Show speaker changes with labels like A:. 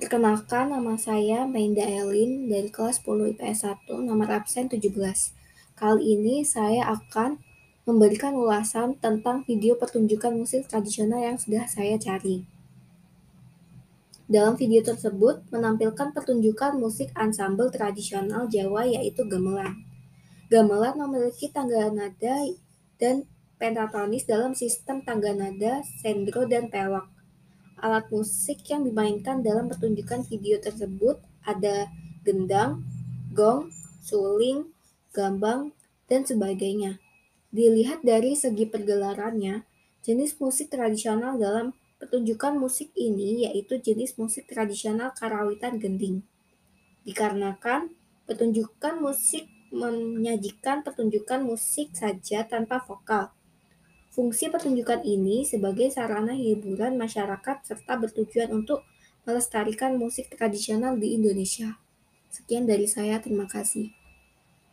A: Perkenalkan, nama saya Mainda Elin dari kelas 10 IPS 1, nomor absen 17. Kali ini saya akan memberikan ulasan tentang video pertunjukan musik tradisional yang sudah saya cari. Dalam video tersebut menampilkan pertunjukan musik ansambel tradisional Jawa yaitu gamelan. Gamelan memiliki tangga nada dan pentatonis dalam sistem tangga nada, sendro, dan pelok. Alat musik yang dimainkan dalam pertunjukan video tersebut ada gendang, gong, suling, gambang, dan sebagainya. Dilihat dari segi pergelarannya, jenis musik tradisional dalam pertunjukan musik ini yaitu jenis musik tradisional karawitan gending. Dikarenakan pertunjukan musik menyajikan pertunjukan musik saja tanpa vokal. Fungsi pertunjukan ini sebagai sarana hiburan masyarakat serta bertujuan untuk melestarikan musik tradisional di Indonesia. Sekian dari saya, terima kasih.